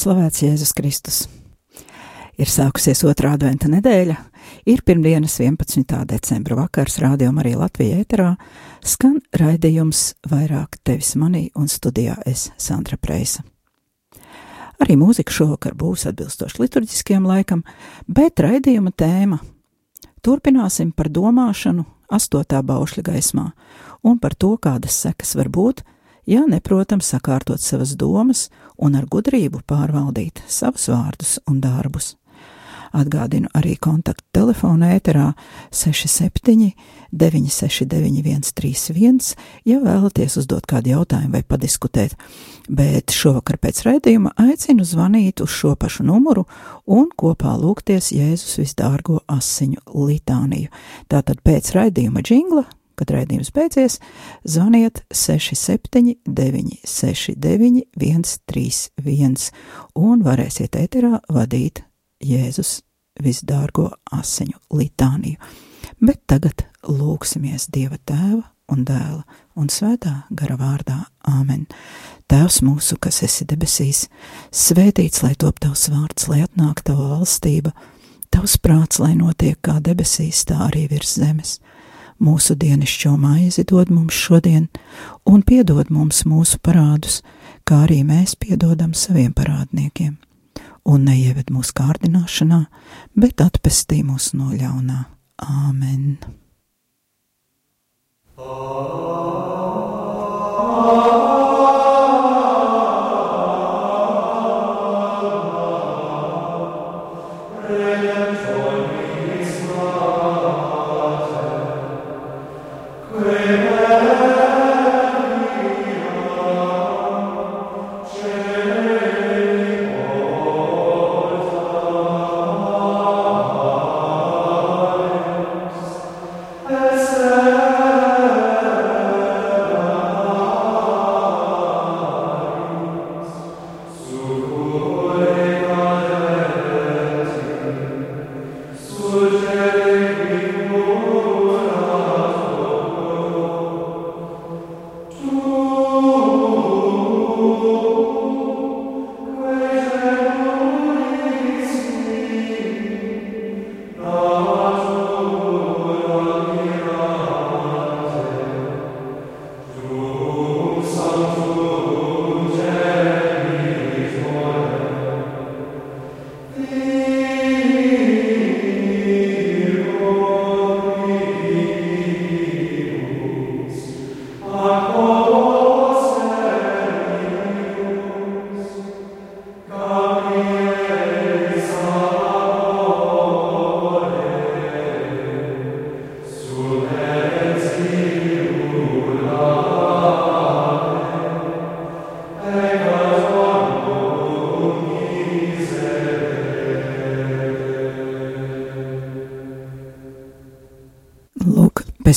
slavēts Jēzus Kristus. Ir sākusies otrā adventa nedēļa, ir pirmdienas 11. decembra vakars, rādījumā arī Latvijā ēterā, skan raidījums vairāk tevis manī un studijā es Sandra Preisa. Arī mūzika šovakar būs atbilstoši liturģiskiem laikam, bet raidījuma tēma turpināsim par domāšanu astotā baušļa gaismā un par to, kādas sekas var būt, ja neprotam sakārtot savas domas un ar gudrību pārvaldīt savus vārdus un darbus. Atgādinu arī kontaktu telefonu ēterā 67 969 131, ja vēlaties uzdot kādu jautājumu vai padiskutēt, bet šovakar pēc raidījuma aicinu zvanīt uz šo pašu numuru un kopā lūgties Jēzus visdārgo asiņu litāniju. Tātad pēc raidījuma džingla kad raidījums beidzies, zvaniet 67, 969, 131 un varēsiet ēterā vadīt Jēzus visdārgo asiņu litāniju. Bet tagad lūksimies Dieva tēva un dēla un svētā gara vārdā Āmen. Tēvs mūsu, kas esi debesīs, svētīts, lai top tavs vārds, lai atnāk tava valstība, tavs prāts, lai notiek kā debesīs, tā arī virs zemes mūsu dienascho maizi dod mums šodien, un piedod mums mūsu parādus, kā arī mēs piedodam saviem parādniekiem. Un neieved mūsu kārdināšanā, bet atpestī mūs no ļaunā. Āmen! Lūk,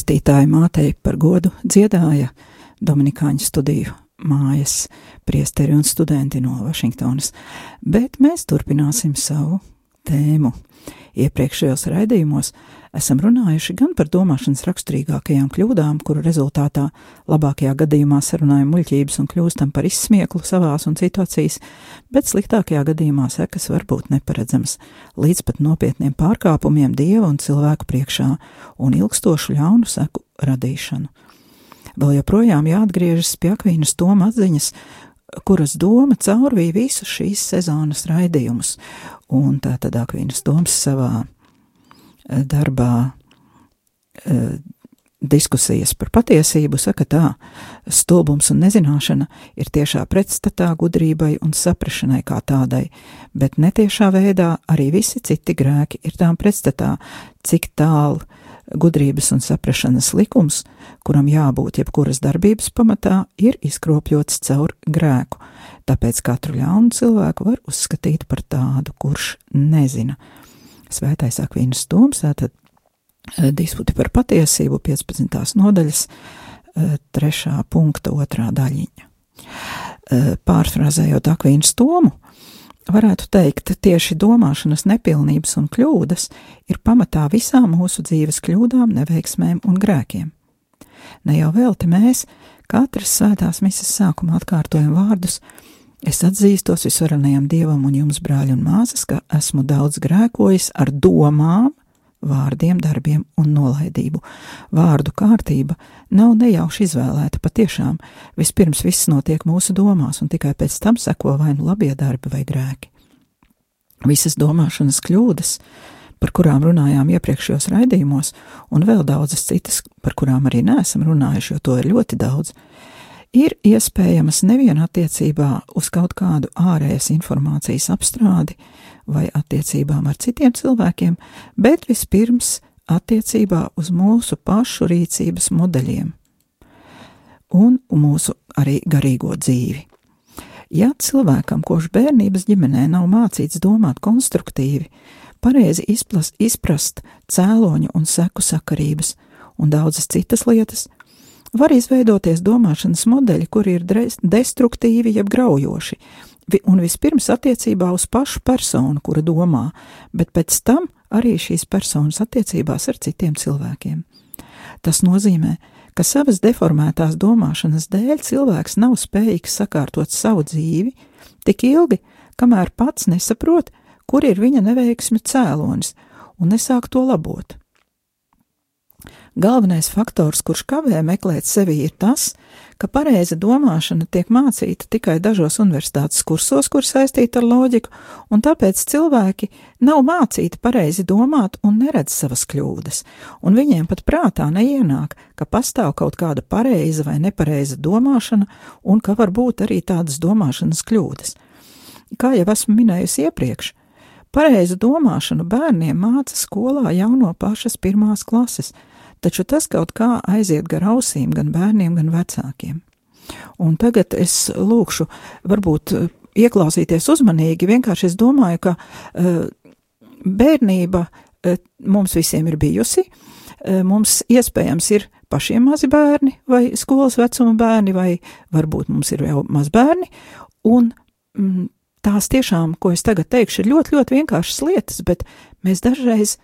pestītāja mātei par godu dziedāja Dominikāņu studiju mājas priesteri un studenti no Vašingtonas, bet mēs turpināsim savu tēmu. Iepriekšējos raidījumos esam runājuši gan par domāšanas raksturīgākajām kļūdām, kuru rezultātā labākajā gadījumā sarunājam muļķības un kļūstam par izsmieklu savās un citu acīs, bet sliktākajā gadījumā sekas var būt neparedzamas, līdz pat nopietniem pārkāpumiem dieva un cilvēku priekšā un ilgstošu ļaunu seku radīšanu. Vēl joprojām jāatgriežas pie Akvīnas Toma atziņas, kuras doma caurvīja visus šīs sezonas raidījumus, un tā tad Akvīnas Toms savā eh, darbā eh, diskusijas par patiesību saka tā, stulbums un nezināšana ir tiešā pretstatā gudrībai un saprašanai kā tādai, bet netiešā veidā arī visi citi grēki ir tām pretstatā, cik tālu Gudrības un saprašanas likums, kuram jābūt jebkuras darbības pamatā, ir izkropļots caur grēku, tāpēc katru ļaunu cilvēku var uzskatīt par tādu, kurš nezina. Svētais Akvīnas Toms, tātad eh, disputi par patiesību 15. nodaļas, 3. Eh, punkta 2. daļiņa. Eh, pārfrāzējot Akvīnas Tomu, varētu teikt, tieši domāšanas nepilnības un kļūdas ir pamatā visām mūsu dzīves kļūdām, neveiksmēm un grēkiem. Ne jau velti mēs, katras svētās misijas sākumā atkārtojam vārdus: Es atzīstos visvarenajam dievam un jums, brāļi un māsas, ka esmu daudz grēkojis ar domām, vārdiem, darbiem un nolaidību. Vārdu kārtība nav nejauši izvēlēta patiešām. Vispirms viss notiek mūsu domās, un tikai pēc tam seko vai nu labie darbi vai grēki. Visas domāšanas kļūdas, par kurām runājām iepriekšējos raidījumos, un vēl daudzas citas, par kurām arī neesam runājuši, jo to ir ļoti daudz, ir iespējamas nevien attiecībā uz kaut kādu ārējas informācijas apstrādi, vai attiecībām ar citiem cilvēkiem, bet vispirms attiecībā uz mūsu pašu rīcības modeļiem un mūsu arī garīgo dzīvi. Ja cilvēkam, kurš bērnības ģimenē nav mācīts domāt konstruktīvi, pareizi izplas, izprast cēloņu un seku sakarības un daudzas citas lietas, var izveidoties domāšanas modeļi, kuri ir destruktīvi jeb graujoši, un vispirms attiecībā uz pašu personu, kura domā, bet pēc tam arī šīs personas attiecībās ar citiem cilvēkiem. Tas nozīmē, ka savas deformētās domāšanas dēļ cilvēks nav spējīgs sakārtot savu dzīvi tik ilgi, kamēr pats nesaprot, kur ir viņa neveiksmi cēlonis, un nesāk to labot. Galvenais faktors, kurš kavē meklēt sevi, ir tas, ka pareiza domāšana tiek mācīta tikai dažos universitātes kursos, kur saistīta ar loģiku, un tāpēc cilvēki nav mācīti pareizi domāt un neredz savas kļūdas, un viņiem pat prātā neienāk, ka pastāv kaut kāda pareiza vai nepareiza domāšana, un ka var būt arī tādas domāšanas kļūdas. Kā jau esmu minējusi iepriekš, pareizu domāšanu bērniem māca skolā jau no pašas pirmās klases – taču tas kaut kā aiziet gar ausīm gan bērniem, gan vecākiem. Un tagad es lūkšu, varbūt eh, ieklausīties uzmanīgi, vienkārši es domāju, ka uh, bērnība uh, mums visiem ir bijusi, uh, mums iespējams ir pašiem mazi bērni vai skolas vecuma bērni, vai varbūt mums ir jau mazbērni, un mm, tās tiešām, ko es tagad teikšu, ir ļoti, ļoti vienkāršas lietas, bet mēs dažreiz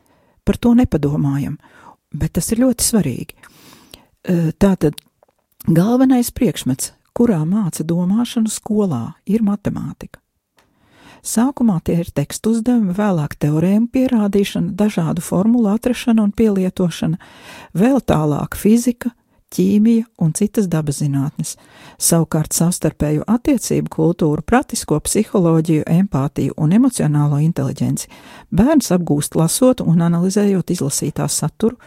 par to nepadomājam bet tas ir ļoti svarīgi. Tātad galvenais priekšmets, kurā māca domāšanu skolā, ir matemātika. Sākumā tie ir tekstu uzdevumi, vēlāk teorēmu pierādīšana, dažādu formulu atrašana un pielietošana, vēl tālāk fizika, ķīmija un citas dabas zinātnes, savukārt savstarpēju attiecību kultūru, pratisko psiholoģiju, empātiju un emocionālo inteliģenci. Bērns apgūst lasot un analizējot izlasītā saturu,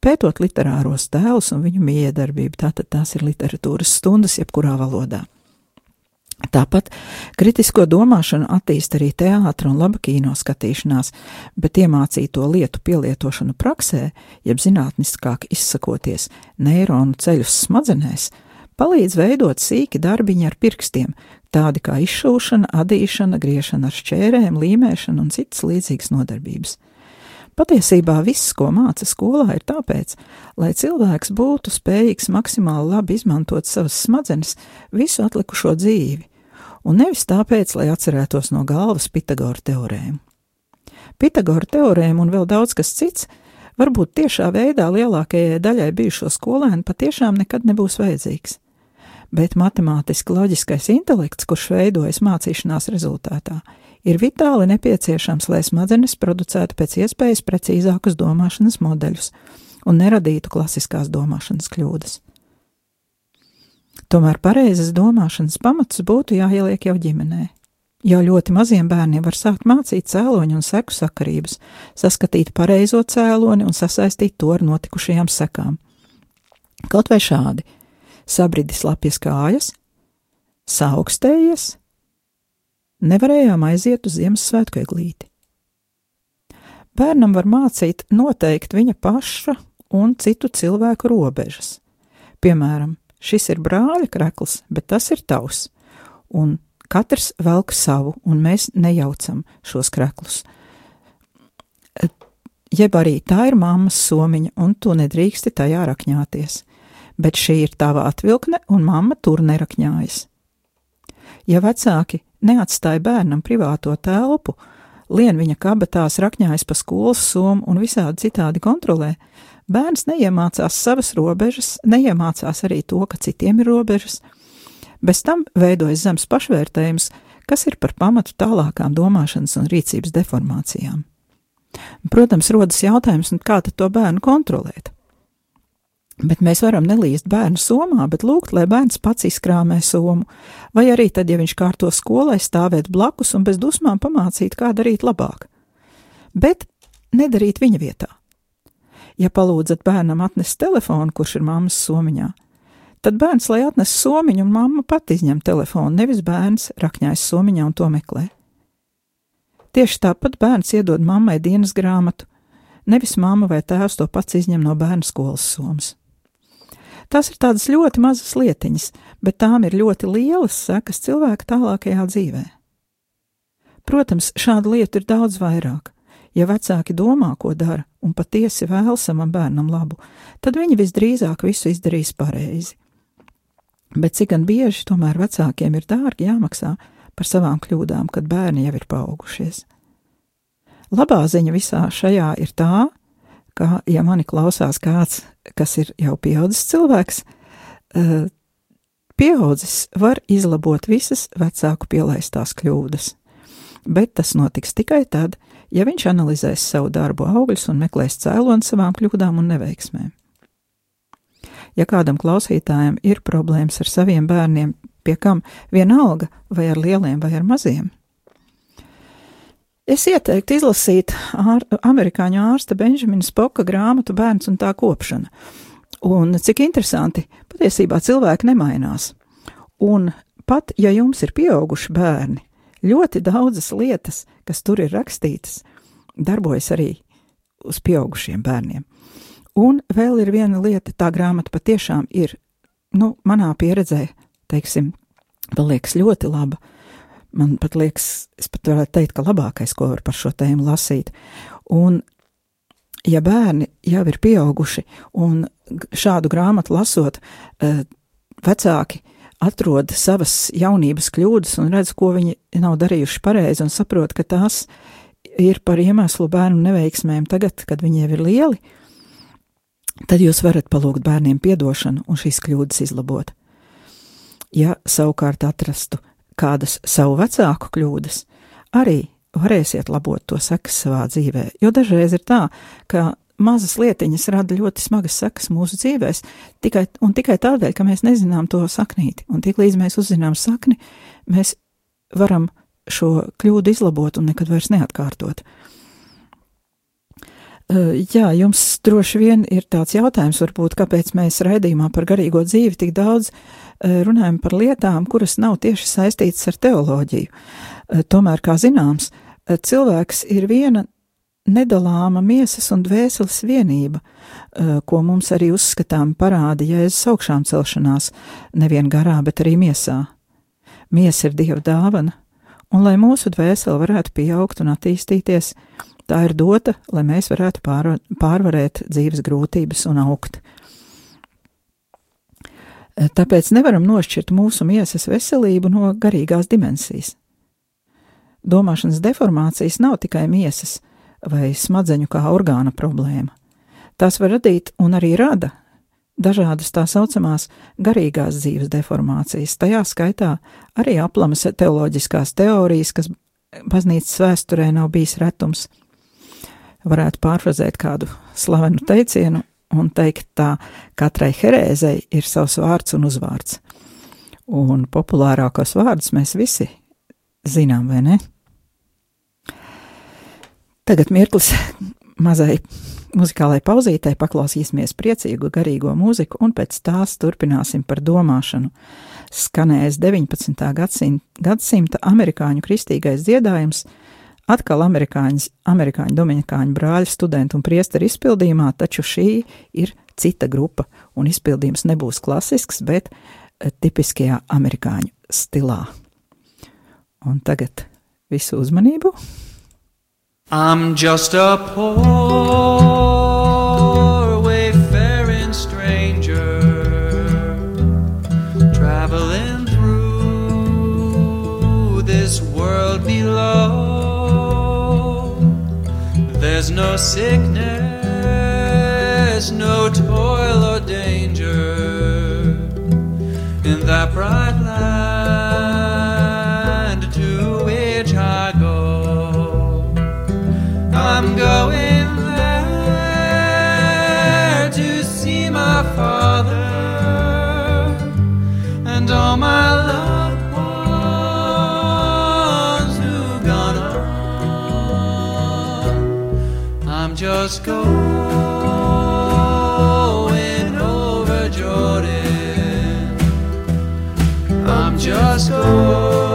pētot literāros tēlus un viņu miedarbību, tātad tās ir literatūras stundas jebkurā valodā. Tāpat kritisko domāšanu attīst arī teātris un laba kino skatīšanās, bet iemācīto lietu pielietošanu praksē, jeb zinātniskāk izsakoties, neironu ceļus smadzenēs, palīdz veidot sīki darbiņi ar pirkstiem, tādi kā izšūšana, adīšana, griešana ar šķērēm, līmēšana un citas līdzīgas nodarbības. Patiesībā viss, ko māca skolā, ir tāpēc, lai cilvēks būtu spējīgs maksimāli labi izmantot savas smadzenes visu atlikušo dzīvi, un nevis tāpēc, lai atcerētos no galvas Pitagora teorēmu. Pitagora teorēma un vēl daudz kas cits varbūt tiešā veidā lielākajai daļai bijušo skolēnu patiešām nekad nebūs vajadzīgs. Bet matemātiski loģiskais intelekts, kurš veidojas mācīšanās rezultātā, ir vitāli nepieciešams, lai smadzenes producētu pēc iespējas precīzākus domāšanas modeļus un neradītu klasiskās domāšanas kļūdas. Tomēr pareizas domāšanas pamatus būtu jāieliek jau ģimenē. Jau ļoti maziem bērniem var sākt mācīt cēloņu un seku sakarības, saskatīt pareizo cēloni un sasaistīt to ar notikušajām sekām. Kaut vai šādi - sabridis lapjas kājas, saaugstējies, nevarējām aiziet uz Ziemassvētku eglīti. Bērnam var mācīt noteikt viņa paša un citu cilvēku robežas. Piemēram, šis ir brāļa krekls, bet tas ir tavs, un katrs velk savu, un mēs nejaucam šos kreklus. Jeb arī tā ir mammas somiņa, un tu nedrīksti tajā rakņāties, bet šī ir tava atvilkne, un mamma tur nerakņājas. Ja vecāki neatstāja bērnam privāto telpu, lien viņa kabatās rakņājas pa skolas somu un visādi citādi kontrolē, bērns neiemācās savas robežas, neiemācās arī to, ka citiem ir robežas. Bez tam veidojas zems pašvērtējums, kas ir par pamatu tālākām domāšanas un rīcības deformācijām. Protams, rodas jautājums, kā tad to bērnu kontrolēt? Bet mēs varam nelīst bērnu somā, bet lūgt, lai bērns pats izkrāmē somu, vai arī tad, ja viņš kārto skolai, stāvēt blakus un bez dusmām pamācīt, kā darīt labāk. Bet nedarīt viņa vietā. Ja palūdzat bērnam atnest telefonu, kurš ir mammas somiņā, tad bērns, lai atnes somiņu, un mamma pat izņem telefonu, nevis bērns rakņājas somiņā un to meklē. Tieši tāpat bērns iedod mammai dienas grāmatu, nevis mamma vai tēvs to pats izņem no bērna skolas somas. Tās ir tādas ļoti mazas lietiņas, bet tām ir ļoti lielas sekas cilvēka tālākajā dzīvē. Protams, šādu lietu ir daudz vairāk. Ja vecāki domā, ko dara, un patiesi vēl savam bērnam labu, tad viņi visdrīzāk visu izdarīs pareizi. Bet cik gan bieži tomēr vecākiem ir dārgi jāmaksā par savām kļūdām, kad bērni jau ir paaugušies. Labā ziņa visā šajā ir tā, ka, ja mani klausās kāds, kas ir jau pieaudzis cilvēks, eh, pieaudzis var izlabot visas vecāku pielaistās kļūdas, bet tas notiks tikai tad, ja viņš analizēs savu darbu augļus un meklēs cēloni savām kļūdām un neveiksmēm. Ja kādam klausītājam ir problēmas ar saviem bērniem, pie kam vienalga vai ar lieliem vai ar maziem. Es ieteiktu izlasīt ār, amerikāņu ārsta Benžamina Spoka grāmatu Bērns un tā kopšana. Un cik interesanti, patiesībā cilvēki nemainās. Un pat ja jums ir pieauguši bērni, ļoti daudzas lietas, kas tur ir rakstītas, darbojas arī uz pieaugušiem bērniem. Un vēl ir viena lieta, tā grāmata patiešām ir, nu, manā pieredzē, teiksim, man liekas ļoti laba. Man pat liekas, es pat varētu teikt, ka labākais, ko var par šo tēmu lasīt. Un, ja bērni jau ir pieauguši un šādu grāmatu lasot, eh, vecāki atrod savas jaunības kļūdas un redz, ko viņi nav darījuši pareizi un saprot, ka tās ir par iemeslu bērnu neveiksmēm tagad, kad viņi jau ir lieli, tad jūs varat palūgt bērniem piedošanu un šīs kļūdas izlabot ja savukārt atrastu kādas savu vecāku kļūdas, arī varēsiet labot to sekas savā dzīvē. Jo dažreiz ir tā, ka mazas lietiņas rada ļoti smagas sekas mūsu dzīvēs, tikai, un tikai tādēļ, ka mēs nezinām to saknīti. Un tiklīdz mēs uzzinām sakni, mēs varam šo kļūdu izlabot un nekad vairs neatkārtot. Jā, jums droši vien ir tāds jautājums, varbūt, kāpēc mēs raidījumā par garīgo dzīvi tik daudz runājam par lietām, kuras nav tieši saistītas ar teoloģiju. Tomēr, kā zināms, cilvēks ir viena nedalāma miesas un dvēseles vienība, ko mums arī uzskatām parāda Jēzus augšām celšanās, nevien garā, bet arī miesā. Miesa ir Dieva dāvana, un lai mūsu dvēsele varētu pieaugt un attīstīties, Tā ir dota, lai mēs varētu pārvarēt dzīves grūtības un augt. Tāpēc nevaram nošķirt mūsu miesas veselību no garīgās dimensijas. Domāšanas deformācijas nav tikai miesas vai smadzeņu kā orgāna problēma. Tās var radīt un arī rada dažādas tā saucamās garīgās dzīves deformācijas, tajā skaitā arī aplamas teoloģiskās teorijas, kas baznīcas vēsturē nav bijis retums varētu pārfrazēt kādu slavenu teicienu un teikt tā, katrai herēzei ir savs vārds un uzvārds. Un populārākos vārdus mēs visi zinām, vai ne? Tagad mirklis mazai muzikālai pauzītei paklausīsimies priecīgu garīgo mūziku un pēc tās turpināsim par domāšanu. Skanēs 19. gadsimta, gadsimta amerikāņu kristīgais dziedājums atkal amerikāņu, amerikāņu dominikāņu brāļu studentu un priesteru izpildījumā, taču šī ir cita grupa, un izpildījums nebūs klasisks, bet eh, tipiskajā amerikāņu stilā. Un tagad visu uzmanību! I'm just a poor wayfaring stranger traveling through this world below. There's no sickness, no toil just going over Jordan. I'm just going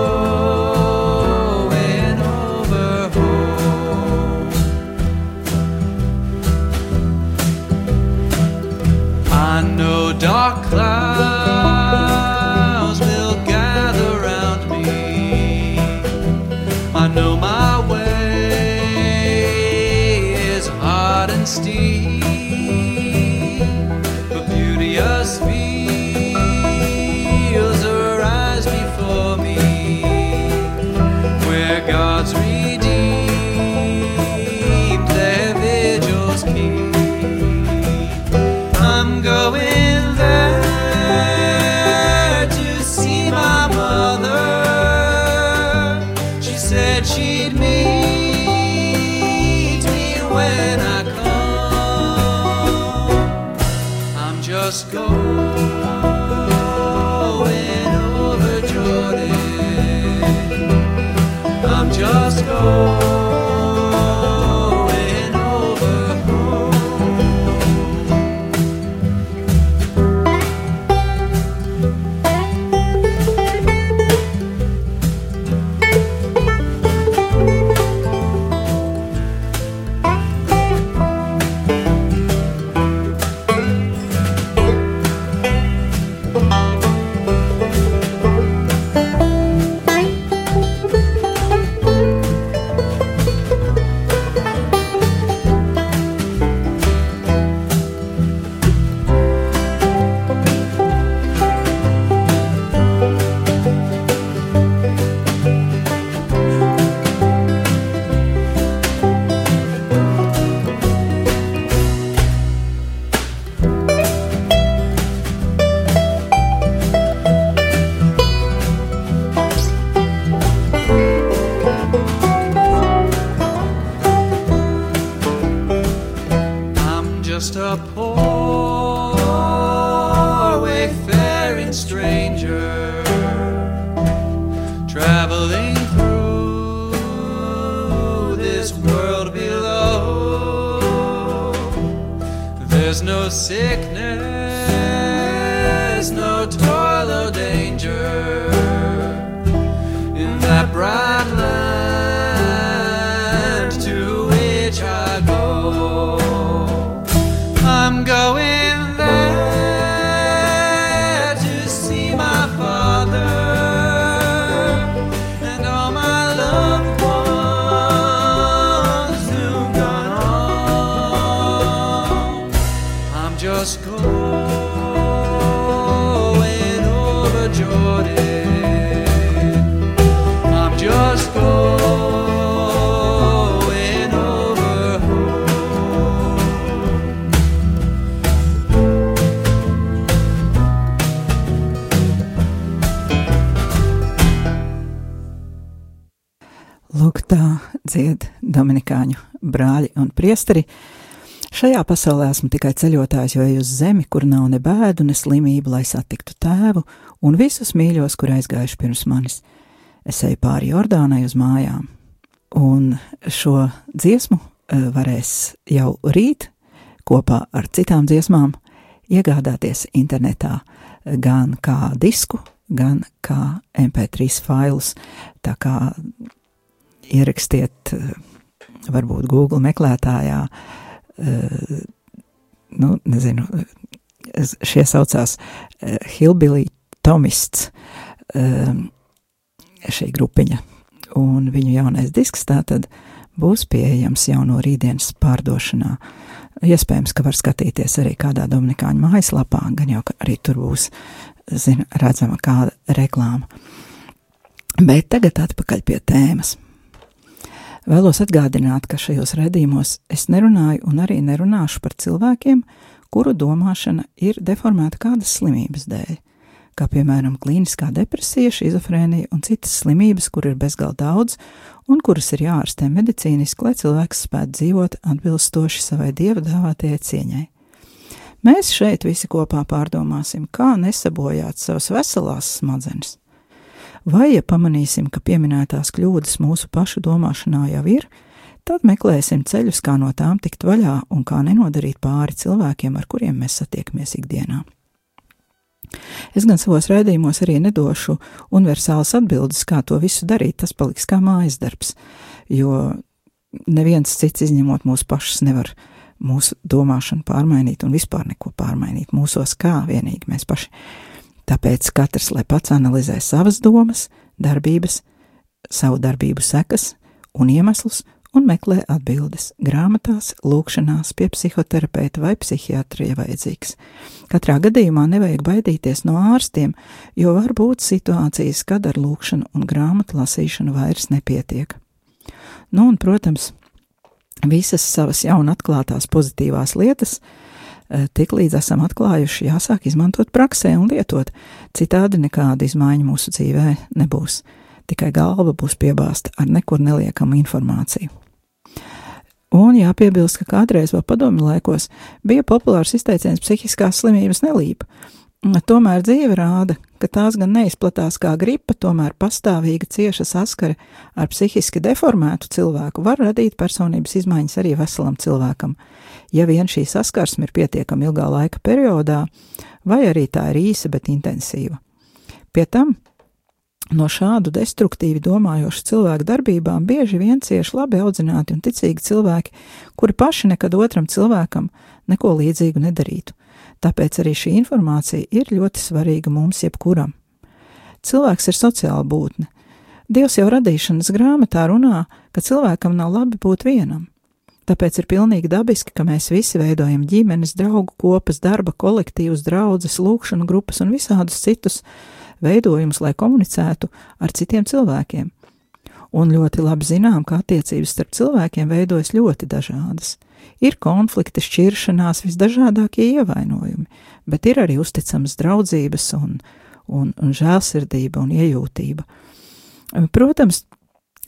just going over Jordan. I'm just going Dominikāņu brāļi un priesteri. Šajā pasaulē esmu tikai ceļotājs, jo eju uz zemi, kur nav ne bēdu, ne slimību, lai satiktu tēvu un visus mīļos, kur aizgājuši pirms manis. Es eju pāri Jordānai uz mājām, un šo dziesmu eh, varēs jau rīt kopā ar citām dziesmām iegādāties internetā eh, gan kā disku, gan kā MP3 failus. Tā kā ierakstiet, uh, varbūt Google meklētājā, uh, nu, nezinu, šie saucās uh, Hillbilly Tomists, uh, šī grupiņa, un viņu jaunais disks tātad būs pieejams jau no rītdienas pārdošanā. Iespējams, ka var skatīties arī kādā Dominikāņu mājaslapā, gan jau arī tur būs, zina, redzama kāda reklāma. Bet tagad atpakaļ pie tēmas. Vēlos atgādināt, ka šajos redzījumos es nerunāju un arī nerunāšu par cilvēkiem, kuru domāšana ir deformēta kādas slimības dēļ kā piemēram klīniskā depresija, šizofrēnija un citas slimības, kur ir bezgalīgi daudz un kuras ir jāārstē medicīniski, lai cilvēks spētu dzīvot atbilstoši savai dieva dāvātajai cieņai. Mēs šeit visi kopā pārdomāsim, kā nesabojāt savas veselās smadzenes. Vai, ja pamanīsim, ka pieminētās kļūdas mūsu pašu domāšanā jau ir, tad meklēsim ceļus, kā no tām tikt vaļā un kā nenodarīt pāri cilvēkiem, ar kuriem mēs satiekamies ikdienā. Es gan savos raidījumos arī nedošu universālas atbildes, kā to visu darīt. Tas paliks kā mājas darbs, jo neviens cits izņemot mūsu pašus nevar mūsu domāšanu pārmainīt un vispār neko pārmainīt mūsos kā vienīgi mēs paši. Tāpēc katrs, lai pats analizē savas domas, darbības, savu darbību sekas un iemeslus un meklē atbildes grāmatās, lūkšanās, pie psihoterapeita vai psihiatra, ja vajadzīgs. Katrā gadījumā nevajag baidīties no ārstiem, jo var būt situācijas, kad ar lūkšanu un grāmatu lasīšanu vairs nepietiek. Nu, un, protams, visas savas jaun atklātās pozitīvās lietas, eh, tik līdz esam atklājuši, jāsāk izmantot praksē un lietot, citādi nekāda izmaiņa mūsu dzīvē nebūs. Tikai galva būs piebāzta ar nekur neliekamu informāciju. Un jāpiebilst, ka kādreiz vēl padomju laikos bija populārs izteiciens psihiskās slimības nelība. Tomēr dzīve rāda, ka tās gan neizplatās kā gripa, tomēr pastāvīga cieša saskare ar psihiski deformētu cilvēku var radīt personības izmaiņas arī veselam cilvēkam, ja vien šī saskarsme ir pietiekami ilgā laika periodā, vai arī tā ir īsa, bet intensīva. Pie tam No šādu destruktīvi domājošu cilvēku darbībām bieži vien cieši labi audzināti un ticīgi cilvēki, kuri paši nekad otram cilvēkam neko līdzīgu nedarītu. Tāpēc arī šī informācija ir ļoti svarīga mums jebkuram. Cilvēks ir sociāla būtne. Dievs jau radīšanas grāmatā runā, ka cilvēkam nav labi būt vienam. Tāpēc ir pilnīgi dabiski, ka mēs visi veidojam ģimenes, draugu kopas, darba kolektīvus, draugus, lūkšanu grupas un visādus citus veidojumus, lai komunicētu ar citiem cilvēkiem. Un ļoti labi zinām, ka attiecības starp cilvēkiem veidojas ļoti dažādas. Ir konflikti, šķiršanās, visdažādākie ievainojumi, bet ir arī uzticamas draudzības un, un, un žēlsirdība un iejūtība. Protams,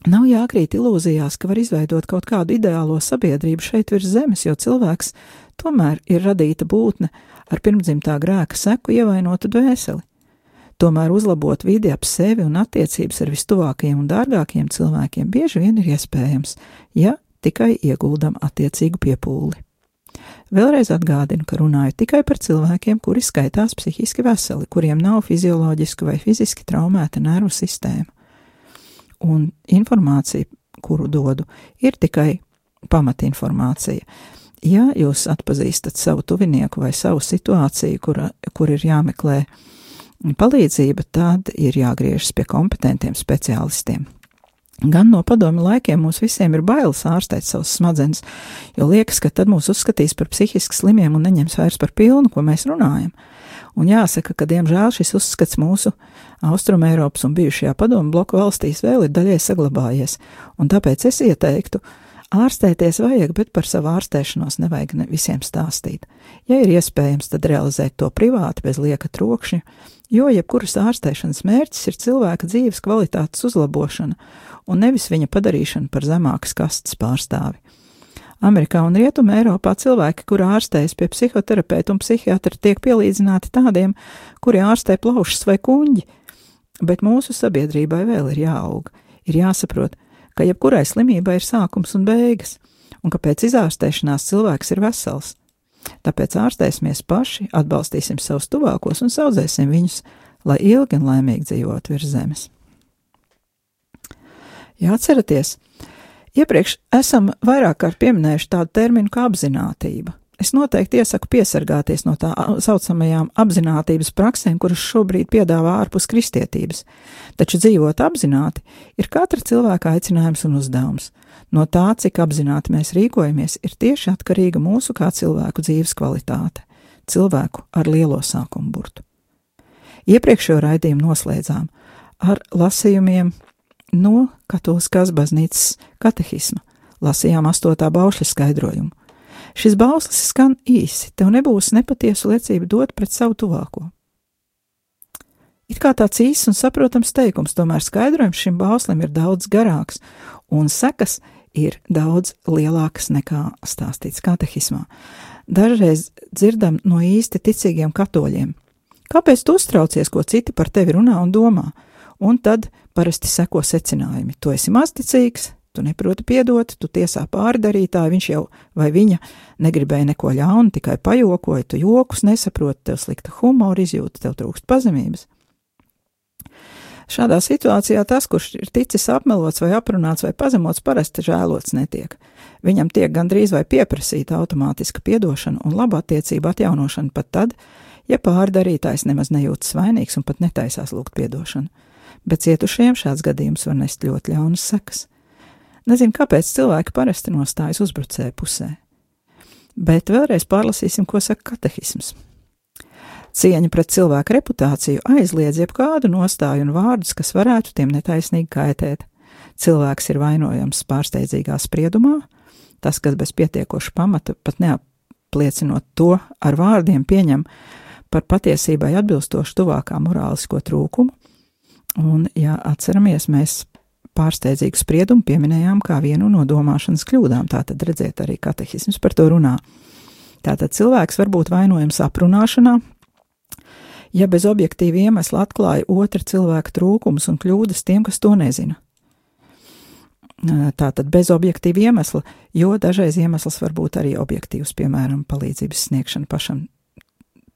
nav jākrīt ilūzijās, ka var izveidot kaut kādu ideālo sabiedrību šeit virs zemes, jo cilvēks tomēr ir radīta būtne ar pirmdzimtā grēka seku ievainotu dvēseli. Tomēr uzlabot vidi ap sevi un attiecības ar vistuvākajiem un dārgākajiem cilvēkiem bieži vien ir iespējams, ja tikai ieguldam attiecīgu piepūli. Vēlreiz atgādinu, ka runāju tikai par cilvēkiem, kuri skaitās psihiski veseli, kuriem nav fizioloģiski vai fiziski traumēta nervu sistēma. Un informācija, kuru dodu, ir tikai pamatinformācija. Ja jūs atpazīstat savu tuvinieku vai savu situāciju, kura, kur ir jāmeklē uh, palīdzība, tad ir jāgriežas pie kompetentiem speciālistiem. Gan no padomu laikiem mums visiem ir bailes ārstēt savas smadzenes, jo liekas, ka tad mūs uzskatīs par psihiski slimiem un neņems vairs par pilnu, ko mēs runājam. Un jāsaka, ka diemžēl šis uzskats mūsu Austrumē Eiropas un bijušajā padomu bloku valstīs vēl ir daļai saglabājies, un tāpēc es ieteiktu, Ārstēties vajag, bet par savu ārstēšanos nevajag ne visiem stāstīt. Ja ir iespējams, tad realizēt to privāti bez lieka trokšņa, jo jebkuras ārstēšanas mērķis ir cilvēka dzīves kvalitātes uzlabošana un nevis viņa padarīšana par zemākas kastes pārstāvi. Amerikā un Rietumē Eiropā cilvēki, kuri ārstējas pie psihoterapeita un psihiatra, tiek pielīdzināti tādiem, kuri ārstē plaušas vai kuņģi, bet mūsu sabiedrībai vēl ir jāaug, ir jāsaprot, ka jebkurai slimībai ir sākums un beigas, un ka pēc izārstēšanās cilvēks ir vesels. Tāpēc ārstēsimies paši, atbalstīsim savus tuvākos un audzēsim viņus, lai ilgi un laimīgi dzīvotu virs zemes. Ja atceraties, iepriekš esam vairāk kārt pieminējuši tādu terminu kā apzinātība. Es noteikti iesaku piesargāties no tā saucamajām apzinātības praksēm, kuras šobrīd piedāvā ārpus kristietības, taču dzīvot apzināti ir katra cilvēka aicinājums un uzdevums. No tā, cik apzināti mēs rīkojamies, ir tieši atkarīga mūsu kā cilvēku dzīves kvalitāte, cilvēku ar lielo sākumu burtu. Iepriekšējo raidījumu noslēdzām ar lasījumiem no Katoliskās baznīcas katehisma. Lasījām astotā baušļa skaidrojumu. Šis bauslis skan īsi, tev nebūs nepatiesu liecību dot pret savu tuvāko. It kā tāds īsts un saprotams teikums, tomēr skaidrojums šim bauslim ir daudz garāks, un sekas ir daudz lielākas nekā stāstīts katehismā. Dažreiz dzirdam no īsti ticīgiem katoļiem: Kāpēc tu uztraucies, ko citi par tevi runā un domā? Un tad parasti seko secinājumi. Tu esi mazticīgs, tu neproti piedot, tu tiesā pārdarītāju, viņš jau vai viņa negribēja neko ļaunu, tikai pajokoja, tu jokus nesaproti, tev slikta humora izjūta, tev trūkst pazemības. Šādā situācijā tas, kurš ir ticis apmelots vai aprunāts vai pazemots, parasti žēlots netiek. Viņam tiek gandrīz vai pieprasīta automātiska piedošana un laba attiecība atjaunošana pat tad, ja pārdarītājs nemaz nejūtas vainīgs un pat netaisās lūgt piedošanu bet cietušajiem šāds gadījums var nest ļoti ļaunas sekas. Nezinu, kāpēc cilvēki parasti nostājas uzbrucēju pusē. Bet vēlreiz pārlasīsim, ko saka katehisms. Cieņa pret cilvēku reputāciju aizliedz jebkādu nostāju un vārdus, kas varētu tiem netaisnīgi kaitēt. Cilvēks ir vainojams pārsteidzīgā spriedumā, tas, kas bez pietiekoša pamata, pat neapliecinot to ar vārdiem, pieņem par patiesībai atbilstošu tuvākā morālisko trūkumu, Un, ja atceramies, mēs pārsteidzīgu spriedumu pieminējām kā vienu no domāšanas kļūdām. Tātad redziet, arī katehisms par to runā. Tātad cilvēks var būt vainojams aprunāšanā, ja bez objektīva iemesla atklāja otra cilvēka trūkumus un kļūdas tiem, kas to nezina. Tātad bez objektīva iemesla, jo dažreiz iemesls var būt arī objektīvs, piemēram, palīdzības sniegšana pašam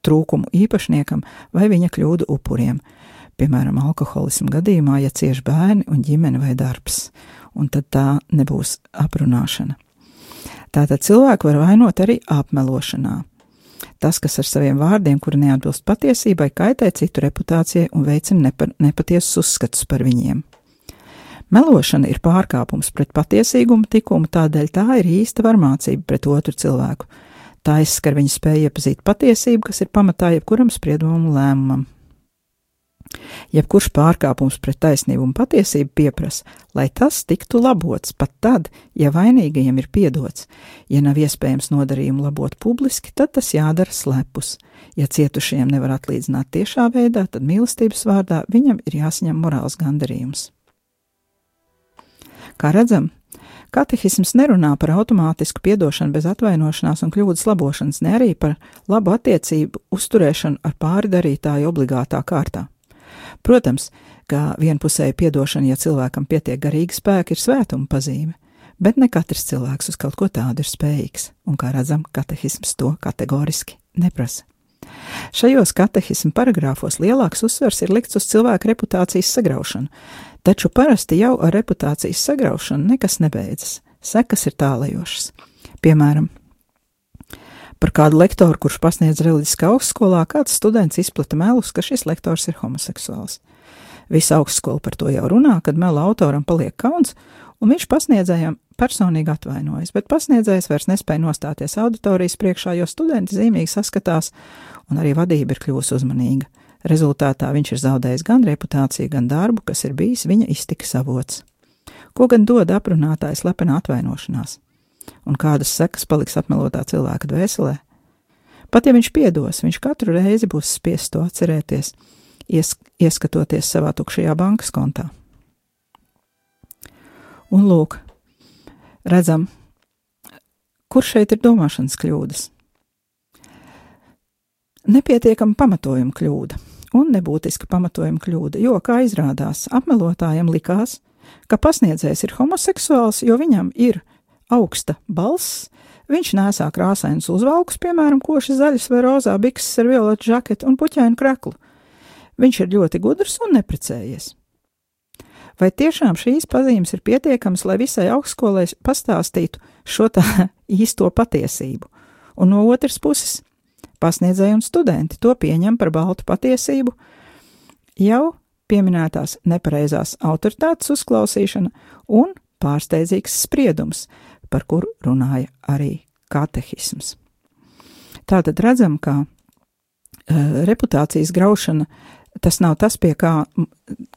trūkumu īpašniekam vai viņa kļūdu upuriem. Uh, piemēram, alkoholismu gadījumā, ja cieš bērni un ģimene vai darbs, un tad tā nebūs aprunāšana. Tātad cilvēku var vainot arī apmelošanā. Tas, kas ar saviem vārdiem, kuri neatbilst patiesībai, kaitē citu reputācijai un veicina nepa, nepatiesus uzskatus par viņiem. Melošana ir pārkāpums pret patiesīgumu likumu, tādēļ tā ir īsta varmācība pret otru cilvēku. Tā izskar viņa spēju iepazīt patiesību, kas ir pamatā jebkuram spriedumam un lēmumam. Jebkurš pārkāpums pret taisnību un patiesību pieprasa, lai tas tiktu labots pat tad, ja vainīgajiem ir piedots. Ja nav iespējams nodarījumu labot publiski, tad tas jādara slepus. Ja cietušajiem nevar atlīdzināt tiešā veidā, tad mīlestības vārdā viņam ir jāsaņem morāls gandarījums. Kā redzam, Katehisms nerunā par automātisku piedošanu bez atvainošanās un kļūdas labošanas, ne arī par labu attiecību uzturēšanu ar pārdarītāju obligātā kārtā. Protams, ka vienpusēja piedošana, ja cilvēkam pietiek garīga spēka, ir svētuma pazīme, bet ne katrs cilvēks uz kaut ko tādu ir spējīgs, un, kā redzam, katehisms to kategoriski neprasa. Šajos katehismu paragrāfos lielāks uzsvers ir likts uz cilvēku reputācijas sagraušanu, taču parasti jau ar reputācijas sagraušanu nekas nebeidzas, sekas ir tālajošas. Piemēram, Par kādu lektoru, kurš pasniedz reliģiskā augstskolā, kāds students izplata melus, ka šis lektors ir homoseksuāls. Visa augstskola par to jau runā, kad mela autoram paliek kauns, un viņš pasniedzējam personīgi atvainojas, bet pasniedzējs vairs nespēja nostāties auditorijas priekšā, jo studenti zīmīgi saskatās, un arī vadība ir kļuvusi uzmanīga. Rezultātā viņš ir zaudējis gan reputāciju, gan darbu, kas ir bijis viņa iztikas avots. Ko gan dod aprunātājs lepena atvainošanās? Un kādas sekas paliks apmelotā cilvēka dvēselē. Pat ja viņš piedos, viņš katru reizi būs spiests to atcerēties, ies, ieskatoties savā tukšajā bankas kontā. Un lūk, redzam, kur šeit ir domāšanas kļūdas. Nepietiekama pamatojuma kļūda un nebūtiska pamatojuma kļūda, jo, kā izrādās, apmelotājam likās, ka pasniedzējs ir homoseksuāls, jo viņam ir augsta balss, viņš nesā krāsainus uzvalkus, piemēram, koši zaļas vai rozā bikses ar violetu žaketu un puķainu kreklu. Viņš ir ļoti gudrs un neprecējies. Vai tiešām šīs pazīmes ir pietiekamas, lai visai augstskolai pastāstītu šo tā īsto patiesību? Un no otras puses, pasniedzēji un studenti to pieņem par baltu patiesību, jau pieminētās nepareizās autoritātes uzklausīšana un pārsteidzīgs spriedums, par kuru runāja arī katehisms. Tātad redzam, ka uh, reputācijas graušana tas nav tas, pie kā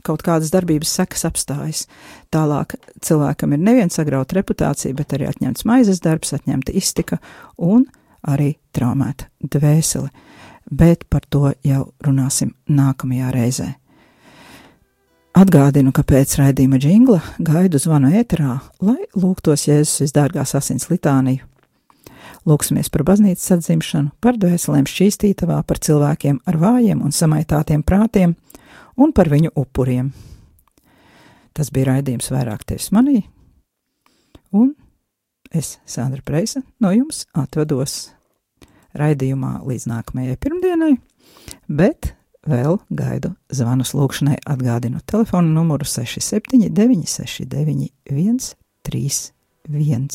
kaut kādas darbības sekas apstājas. Tālāk cilvēkam ir nevien sagrauta reputācija, bet arī atņemts maizes darbs, atņemta iztika un arī traumēta dvēsele. Bet par to jau runāsim nākamajā reizē. Atgādinu, ka pēc raidījuma jingla gaidu zvanu ēterā, lai lūgtos Jēzus visdārgās asins litāniju. Lūksimies par baznīcas atzimšanu, par dvēselēm šķīstītavā, par cilvēkiem ar vājiem un samaitātiem prātiem un par viņu upuriem. Tas bija raidījums vairāk tevis manī, un es, Sandra Preisa, no jums atvados raidījumā līdz nākamajai pirmdienai, bet vēl gaidu zvanus lūkšanai atgādinu telefonu numuru 679 691 131.